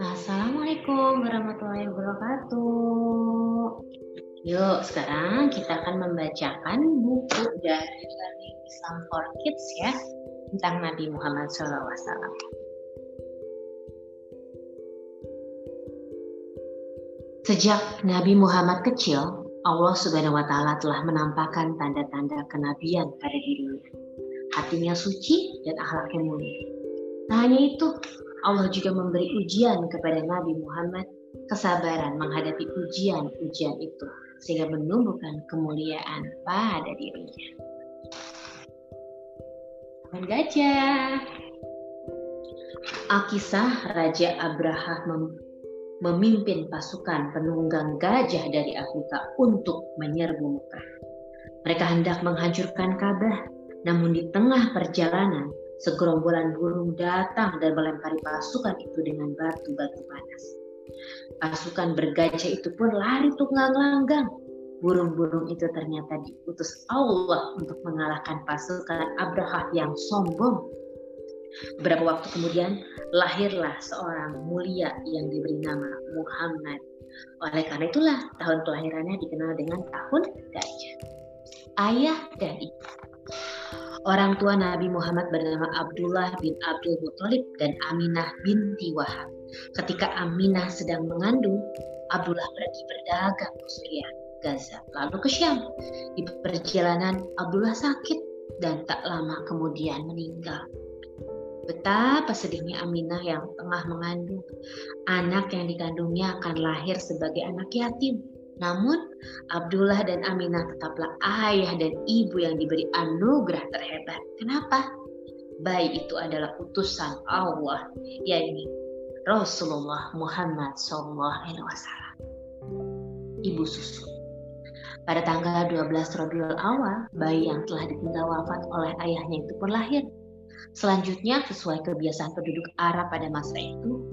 Assalamualaikum warahmatullahi wabarakatuh. Yuk, sekarang kita akan membacakan buku dari Learning Islam for Kids ya tentang Nabi Muhammad SAW. Sejak Nabi Muhammad kecil, Allah Subhanahu wa taala telah menampakkan tanda-tanda kenabian pada dirinya. Hatinya suci dan akhlaknya mulia. Tak hanya itu, Allah juga memberi ujian kepada Nabi Muhammad kesabaran menghadapi ujian-ujian itu sehingga menumbuhkan kemuliaan pada dirinya. Taman gajah. Alkisah Raja Abraha mem memimpin pasukan penunggang gajah dari Afrika untuk menyerbu Mekah. Mereka hendak menghancurkan Ka'bah, namun di tengah perjalanan segerombolan burung datang dan melempari pasukan itu dengan batu-batu panas. Pasukan bergajah itu pun lari tunggang-langgang. Burung-burung itu ternyata diutus Allah untuk mengalahkan pasukan Abraha yang sombong. Beberapa waktu kemudian lahirlah seorang mulia yang diberi nama Muhammad. Oleh karena itulah tahun kelahirannya dikenal dengan tahun gajah. Ayah dan ibu. Orang tua Nabi Muhammad bernama Abdullah bin Abdul Muthalib dan Aminah binti Wahab. Ketika Aminah sedang mengandung, Abdullah pergi berdagang ke Suriah, Gaza, lalu ke Syam. Di perjalanan, Abdullah sakit dan tak lama kemudian meninggal. Betapa sedihnya Aminah yang tengah mengandung. Anak yang dikandungnya akan lahir sebagai anak yatim namun Abdullah dan Aminah tetaplah ayah dan ibu yang diberi anugerah terhebat. Kenapa? Bayi itu adalah utusan Allah, yakni Rasulullah Muhammad SAW. Ibu susu. Pada tanggal 12 Rabiul Awal, bayi yang telah ditinggal wafat oleh ayahnya itu pun lahir. Selanjutnya, sesuai kebiasaan penduduk Arab pada masa itu,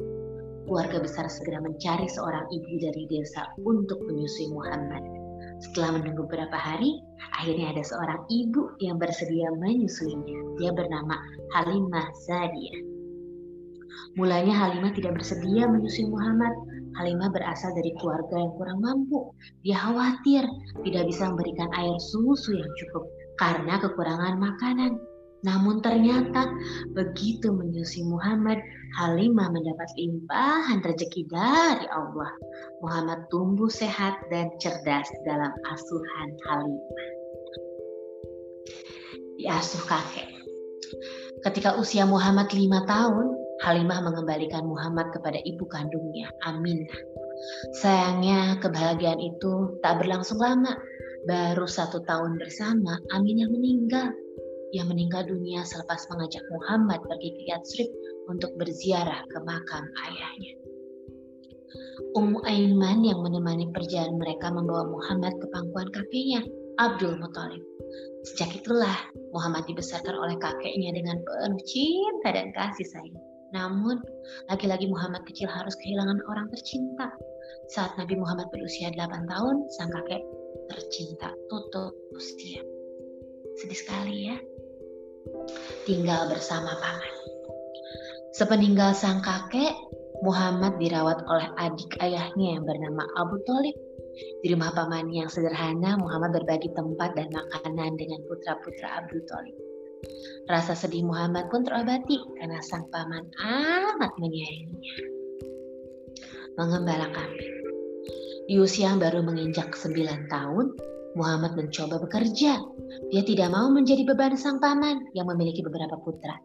keluarga besar segera mencari seorang ibu dari desa untuk menyusui Muhammad. Setelah menunggu beberapa hari, akhirnya ada seorang ibu yang bersedia menyusuinya. Dia bernama Halimah Zadiyah. Mulanya Halimah tidak bersedia menyusui Muhammad. Halimah berasal dari keluarga yang kurang mampu. Dia khawatir tidak bisa memberikan air susu yang cukup karena kekurangan makanan. Namun ternyata begitu menyusui Muhammad, Halimah mendapat limpahan rezeki dari Allah. Muhammad tumbuh sehat dan cerdas dalam asuhan Halimah. Diasuh kakek. Ketika usia Muhammad lima tahun, Halimah mengembalikan Muhammad kepada ibu kandungnya, Aminah. Sayangnya kebahagiaan itu tak berlangsung lama. Baru satu tahun bersama, Aminah meninggal yang meninggal dunia selepas mengajak Muhammad pergi ke Yatsrib untuk berziarah ke makam ayahnya. Ummu Aiman yang menemani perjalanan mereka membawa Muhammad ke pangkuan kakeknya, Abdul Muthalib. Sejak itulah Muhammad dibesarkan oleh kakeknya dengan penuh cinta dan kasih sayang. Namun, lagi-lagi Muhammad kecil harus kehilangan orang tercinta. Saat Nabi Muhammad berusia 8 tahun, sang kakek tercinta tutup usia. Sedih sekali ya tinggal bersama paman. Sepeninggal sang kakek, Muhammad dirawat oleh adik ayahnya yang bernama Abu Talib. Di rumah paman yang sederhana, Muhammad berbagi tempat dan makanan dengan putra-putra Abu Talib. Rasa sedih Muhammad pun terobati karena sang paman amat menyayanginya. Mengembala kambing. Di usia yang baru menginjak 9 tahun, Muhammad mencoba bekerja. Dia tidak mau menjadi beban sang paman yang memiliki beberapa putra.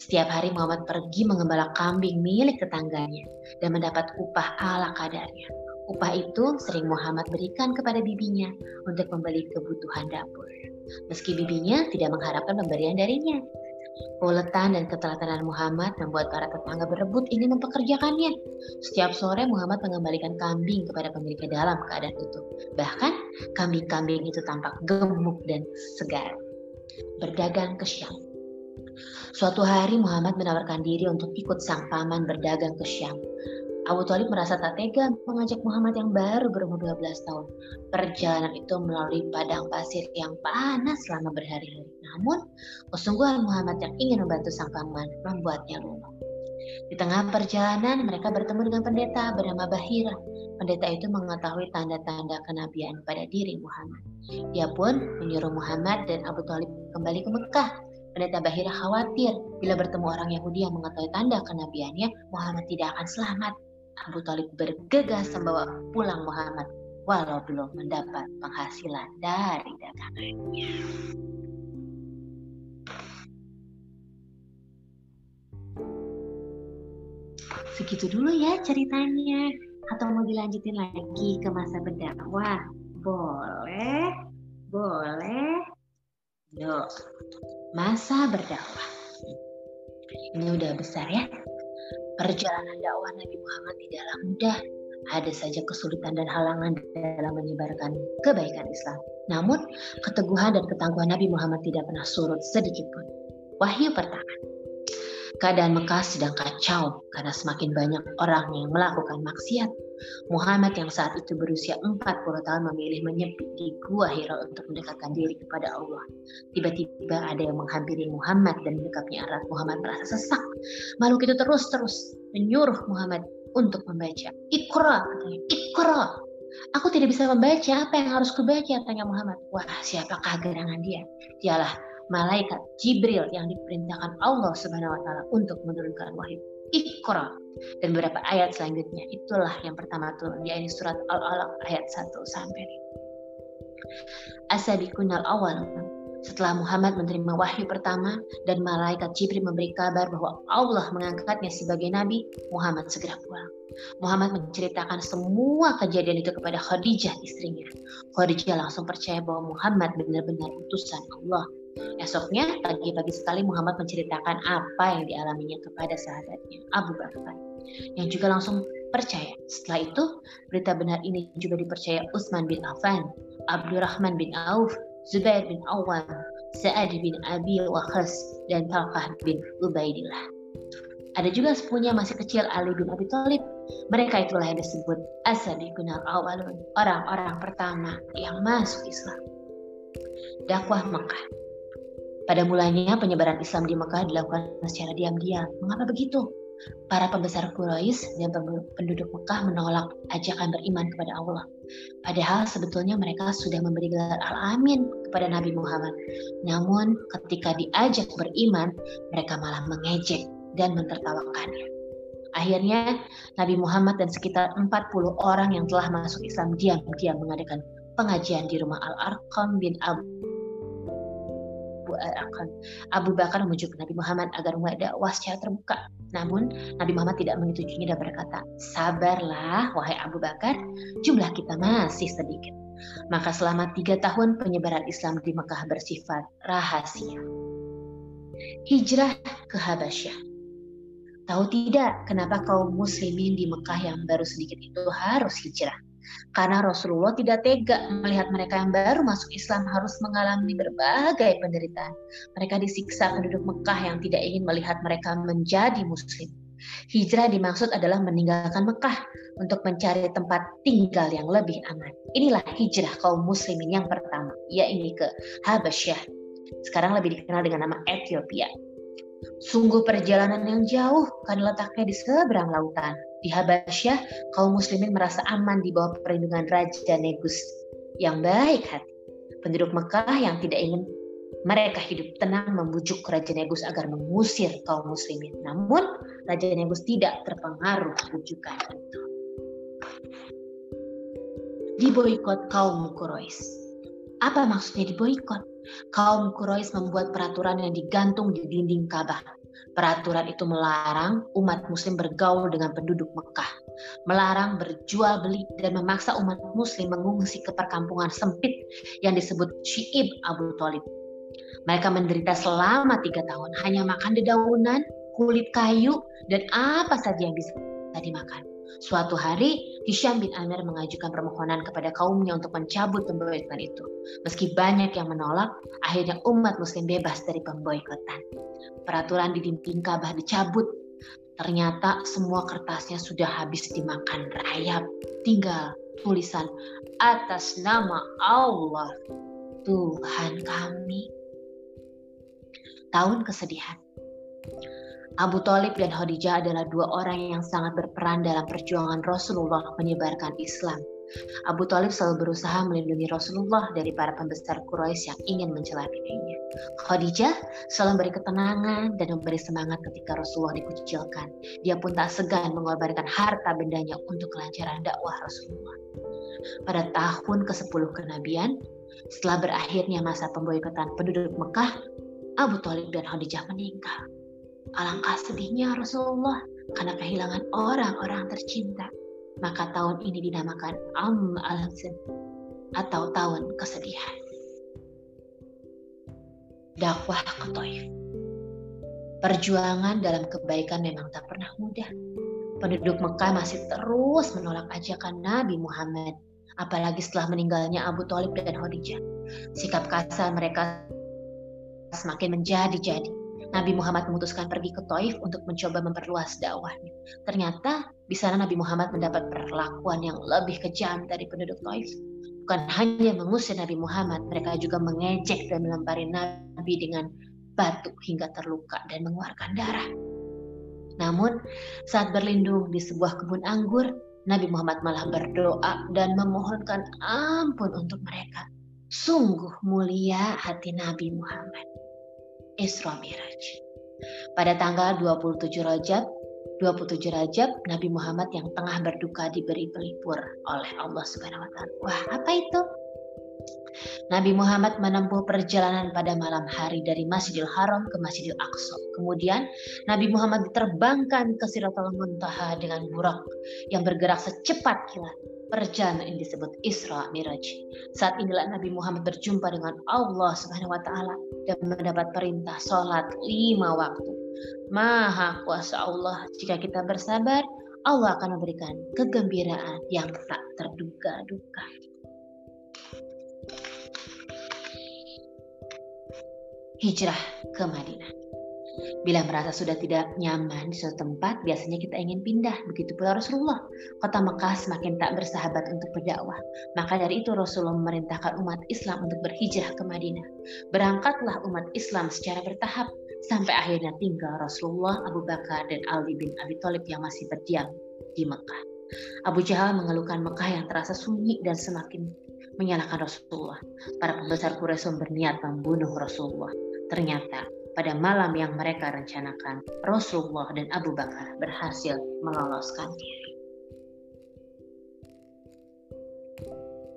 Setiap hari Muhammad pergi mengembala kambing milik tetangganya dan mendapat upah ala kadarnya. Upah itu sering Muhammad berikan kepada bibinya untuk membeli kebutuhan dapur. Meski bibinya tidak mengharapkan pemberian darinya, Keuletan dan keteladanan Muhammad membuat para tetangga berebut ingin mempekerjakannya. Setiap sore Muhammad mengembalikan kambing kepada pemiliknya dalam keadaan utuh. Bahkan kambing-kambing itu tampak gemuk dan segar. Berdagang ke Syam. Suatu hari Muhammad menawarkan diri untuk ikut sang paman berdagang ke Syam. Abu Talib merasa tak tega mengajak Muhammad yang baru berumur 12 tahun. Perjalanan itu melalui padang pasir yang panas selama berhari-hari. Namun, kesungguhan Muhammad yang ingin membantu sang paman membuatnya luluh. Di tengah perjalanan, mereka bertemu dengan pendeta bernama Bahira. Pendeta itu mengetahui tanda-tanda kenabian pada diri Muhammad. Dia pun menyuruh Muhammad dan Abu Talib kembali ke Mekah Pendeta Bahira khawatir bila bertemu orang Yahudi yang mengetahui tanda kenabiannya, Muhammad tidak akan selamat. Abu Talib bergegas membawa pulang Muhammad walau belum mendapat penghasilan dari dagangannya. Segitu dulu ya ceritanya. Atau mau dilanjutin lagi ke masa berdakwah? Boleh, boleh. Yuk, masa berdakwah. Ini udah besar ya. Perjalanan dakwah Nabi Muhammad tidaklah mudah. Ada saja kesulitan dan halangan dalam menyebarkan kebaikan Islam. Namun, keteguhan dan ketangguhan Nabi Muhammad tidak pernah surut sedikit pun. Wahyu pertama. Keadaan Mekah sedang kacau karena semakin banyak orang yang melakukan maksiat. Muhammad yang saat itu berusia 40 tahun memilih menyepi di Gua Hira untuk mendekatkan diri kepada Allah. Tiba-tiba ada yang menghampiri Muhammad dan mendekapnya erat. Muhammad merasa sesak. Makhluk itu terus-terus menyuruh Muhammad untuk membaca. Ikra, katanya. Ikra. Aku tidak bisa membaca, apa yang harus kubaca? Tanya Muhammad. Wah, siapakah gerangan dia? Dialah malaikat Jibril yang diperintahkan Allah Subhanahu wa taala untuk menurunkan wahyu. Iqra dan beberapa ayat selanjutnya itulah yang pertama turun yaitu surat Al-Alaq ayat 1 sampai 5. Asabikunal awal setelah Muhammad menerima wahyu pertama dan malaikat Jibril memberi kabar bahwa Allah mengangkatnya sebagai nabi, Muhammad segera pulang. Muhammad menceritakan semua kejadian itu kepada Khadijah istrinya. Khadijah langsung percaya bahwa Muhammad benar-benar utusan Allah Esoknya, pagi-pagi sekali Muhammad menceritakan apa yang dialaminya kepada sahabatnya, Abu Bakar, yang juga langsung percaya. Setelah itu, berita benar ini juga dipercaya Utsman bin Affan, Abdurrahman bin Auf, Zubair bin Awam, Sa'ad bin Abi Waqqas, dan Talqah bin Ubaidillah. Ada juga sepupunya masih kecil Ali bin Abi Thalib. Mereka itulah yang disebut Asabiqun al-awwalun, orang-orang pertama yang masuk Islam. Dakwah Mekah pada mulanya penyebaran Islam di Mekah dilakukan secara diam-diam. Mengapa begitu? Para pembesar Quraisy dan penduduk Mekah menolak ajakan beriman kepada Allah. Padahal sebetulnya mereka sudah memberi gelar al-amin kepada Nabi Muhammad. Namun ketika diajak beriman, mereka malah mengejek dan mentertawakannya. Akhirnya Nabi Muhammad dan sekitar 40 orang yang telah masuk Islam diam-diam mengadakan pengajian di rumah Al-Arqam bin Abu akan Abu Bakar memujuk Nabi Muhammad agar mulai dakwah secara terbuka. Namun Nabi Muhammad tidak menyetujuinya dan berkata, sabarlah wahai Abu Bakar, jumlah kita masih sedikit. Maka selama tiga tahun penyebaran Islam di Mekah bersifat rahasia. Hijrah ke Habasyah. Tahu tidak kenapa kaum muslimin di Mekah yang baru sedikit itu harus hijrah? Karena Rasulullah tidak tega melihat mereka yang baru masuk Islam harus mengalami berbagai penderitaan. Mereka disiksa penduduk Mekah yang tidak ingin melihat mereka menjadi muslim. Hijrah dimaksud adalah meninggalkan Mekah untuk mencari tempat tinggal yang lebih aman. Inilah hijrah kaum muslimin yang pertama, yaitu ke Habasyah. Sekarang lebih dikenal dengan nama Ethiopia. Sungguh perjalanan yang jauh karena letaknya di seberang lautan. Di Habasyah, kaum muslimin merasa aman di bawah perlindungan Raja Negus yang baik hati. Penduduk Mekah yang tidak ingin mereka hidup tenang membujuk Raja Negus agar mengusir kaum muslimin. Namun Raja Negus tidak terpengaruh bujukan itu. Diboikot kaum Quraisy. Apa maksudnya diboikot? Kaum Quraisy membuat peraturan yang digantung di dinding Ka'bah. Peraturan itu melarang umat muslim bergaul dengan penduduk Mekah, melarang berjual beli dan memaksa umat muslim mengungsi ke perkampungan sempit yang disebut Syi'ib Abu Talib. Mereka menderita selama tiga tahun, hanya makan dedaunan, kulit kayu, dan apa saja yang bisa dimakan. Suatu hari, Hisham bin Amir mengajukan permohonan kepada kaumnya untuk mencabut pemboikotan itu. Meski banyak yang menolak, akhirnya umat muslim bebas dari pemboikotan. Peraturan di dinding Ka'bah dicabut. Ternyata semua kertasnya sudah habis dimakan rayap. Tinggal tulisan atas nama Allah, Tuhan kami. Tahun kesedihan. Abu Talib dan Khadijah adalah dua orang yang sangat berperan dalam perjuangan Rasulullah menyebarkan Islam Abu Talib selalu berusaha melindungi Rasulullah dari para pembesar Quraisy yang ingin mencelakainya. Khadijah selalu memberi ketenangan dan memberi semangat ketika Rasulullah dikucilkan. Dia pun tak segan mengorbankan harta bendanya untuk kelancaran dakwah Rasulullah. Pada tahun ke-10 kenabian, setelah berakhirnya masa pemboikotan penduduk Mekah, Abu Talib dan Khadijah meninggal. Alangkah sedihnya Rasulullah karena kehilangan orang-orang tercinta maka tahun ini dinamakan Am al atau tahun kesedihan. Dakwah ke Taif. Perjuangan dalam kebaikan memang tak pernah mudah. Penduduk Mekah masih terus menolak ajakan Nabi Muhammad, apalagi setelah meninggalnya Abu Talib dan Khadijah. Sikap kasar mereka semakin menjadi-jadi Nabi Muhammad memutuskan pergi ke Taif untuk mencoba memperluas dakwahnya. Ternyata di sana Nabi Muhammad mendapat perlakuan yang lebih kejam dari penduduk Taif. Bukan hanya mengusir Nabi Muhammad, mereka juga mengejek dan melempari Nabi dengan batu hingga terluka dan mengeluarkan darah. Namun, saat berlindung di sebuah kebun anggur, Nabi Muhammad malah berdoa dan memohonkan ampun untuk mereka. Sungguh mulia hati Nabi Muhammad. Isra Miraj. Pada tanggal 27 Rajab, 27 Rajab, Nabi Muhammad yang tengah berduka diberi pelipur oleh Allah Subhanahu wa taala. Wah, apa itu? Nabi Muhammad menempuh perjalanan pada malam hari dari Masjidil Haram ke Masjidil Aqsa. Kemudian Nabi Muhammad diterbangkan ke Siratul Muntaha dengan burak yang bergerak secepat kilat. Perjalanan ini disebut Isra Miraj. Saat inilah Nabi Muhammad berjumpa dengan Allah Subhanahu wa taala dan mendapat perintah sholat lima waktu. Maha kuasa Allah, jika kita bersabar, Allah akan memberikan kegembiraan yang tak terduga-duga. Hijrah ke Madinah. Bila merasa sudah tidak nyaman di suatu tempat, biasanya kita ingin pindah. Begitu pula Rasulullah. Kota Mekah semakin tak bersahabat untuk berdakwah. Maka dari itu Rasulullah memerintahkan umat Islam untuk berhijrah ke Madinah. Berangkatlah umat Islam secara bertahap sampai akhirnya tinggal Rasulullah, Abu Bakar, dan Ali bin Abi Thalib yang masih berdiam di Mekah. Abu Jahal mengeluhkan Mekah yang terasa sunyi dan semakin menyalahkan Rasulullah. Para pembesar Quraisy berniat membunuh Rasulullah. Ternyata pada malam yang mereka rencanakan, Rasulullah dan Abu Bakar berhasil meloloskan diri.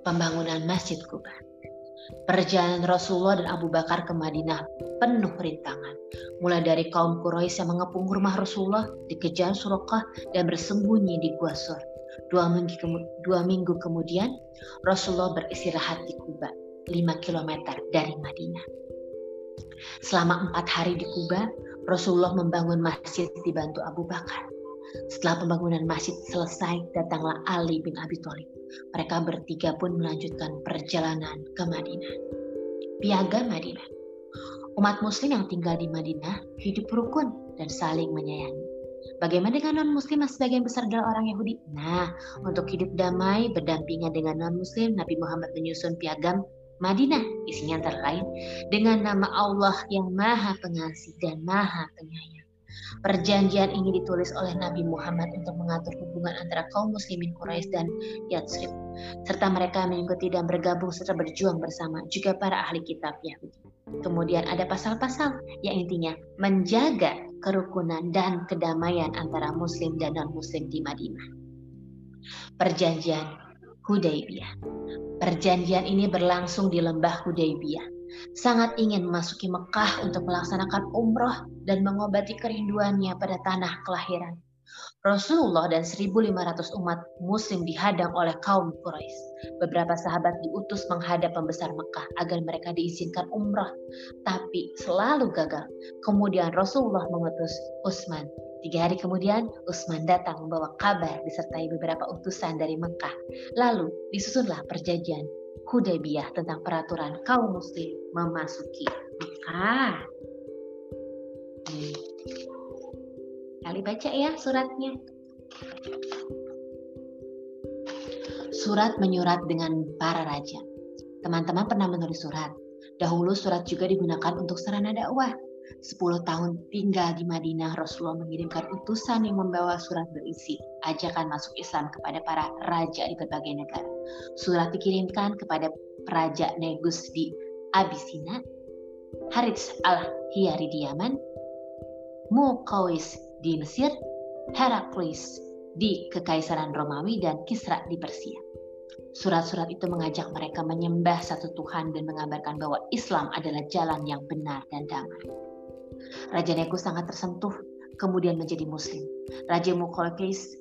Pembangunan Masjid Kuba. Perjalanan Rasulullah dan Abu Bakar ke Madinah penuh rintangan. Mulai dari kaum Quraisy yang mengepung rumah Rasulullah, dikejar Surokah dan bersembunyi di Gua Sur. Dua minggu, dua minggu kemudian, Rasulullah beristirahat di Kuba, 5 km dari Madinah. Selama empat hari di Kuba, Rasulullah membangun masjid dibantu Abu Bakar. Setelah pembangunan masjid selesai, datanglah Ali bin Abi Thalib. Mereka bertiga pun melanjutkan perjalanan ke Madinah. Piagam Madinah. Umat muslim yang tinggal di Madinah hidup rukun dan saling menyayangi. Bagaimana dengan non-muslim yang sebagian besar adalah orang Yahudi? Nah, untuk hidup damai berdampingan dengan non-muslim, Nabi Muhammad menyusun piagam Madinah isinya antara lain dengan nama Allah yang maha pengasih dan maha penyayang. Perjanjian ini ditulis oleh Nabi Muhammad untuk mengatur hubungan antara kaum muslimin Quraisy dan Yatsrib, serta mereka mengikuti dan bergabung serta berjuang bersama juga para ahli kitab Yahudi. Kemudian ada pasal-pasal yang intinya menjaga kerukunan dan kedamaian antara muslim dan non-muslim di Madinah. Perjanjian Hudaybiyah Perjanjian ini berlangsung di lembah Hudaybiyah. Sangat ingin memasuki Mekah untuk melaksanakan umroh dan mengobati kerinduannya pada tanah kelahiran. Rasulullah dan 1.500 umat muslim dihadang oleh kaum Quraisy. Beberapa sahabat diutus menghadap pembesar Mekah agar mereka diizinkan umroh, tapi selalu gagal. Kemudian Rasulullah mengutus Utsman Tiga hari kemudian, Utsman datang membawa kabar disertai beberapa utusan dari Mekah. Lalu disusunlah perjanjian Hudaybiyah tentang peraturan kaum muslim memasuki Mekah. Hmm. Kali baca ya suratnya. Surat menyurat dengan para raja. Teman-teman pernah menulis surat. Dahulu surat juga digunakan untuk sarana dakwah. Sepuluh tahun tinggal di Madinah, Rasulullah mengirimkan utusan yang membawa surat berisi ajakan masuk Islam kepada para raja di berbagai negara. Surat dikirimkan kepada Raja Negus di Abisina, Harits al-Hiyari di Yaman, Muqawis di Mesir, Heraklius di Kekaisaran Romawi, dan Kisra di Persia. Surat-surat itu mengajak mereka menyembah satu Tuhan dan mengabarkan bahwa Islam adalah jalan yang benar dan damai. Raja Negus sangat tersentuh, kemudian menjadi Muslim. Raja Mukhawis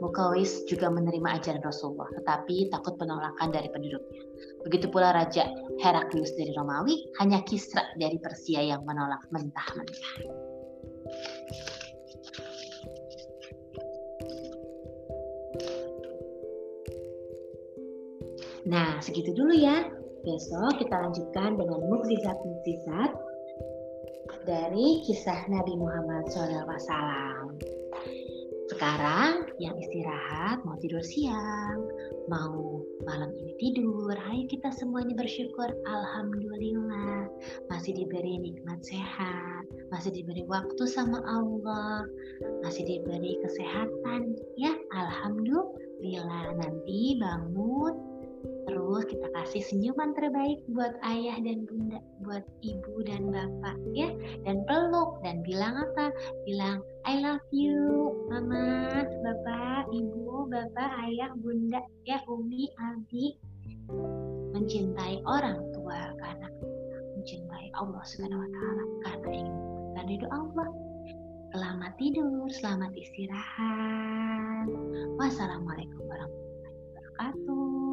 Mukawis juga menerima ajaran Rasulullah, tetapi takut penolakan dari penduduknya. Begitu pula Raja Heraklius dari Romawi, hanya Kisra dari Persia yang menolak mentah-mentah. Nah, segitu dulu ya. Besok kita lanjutkan dengan mukjizat-mukjizat dari kisah Nabi Muhammad SAW. Sekarang yang istirahat mau tidur siang, mau malam ini tidur, ayo kita semuanya bersyukur. Alhamdulillah masih diberi nikmat sehat, masih diberi waktu sama Allah, masih diberi kesehatan. Ya, Alhamdulillah nanti bangun Terus kita kasih senyuman terbaik buat ayah dan bunda, buat ibu dan bapak ya. Dan peluk dan bilang apa? Bilang I love you, mama, bapak, ibu, bapak, ayah, bunda, ya, umi, abi. Mencintai orang tua karena mencintai Allah Subhanahu wa taala karena ingin dan ridho Allah. Selamat tidur, selamat istirahat. Wassalamualaikum warahmatullahi wabarakatuh.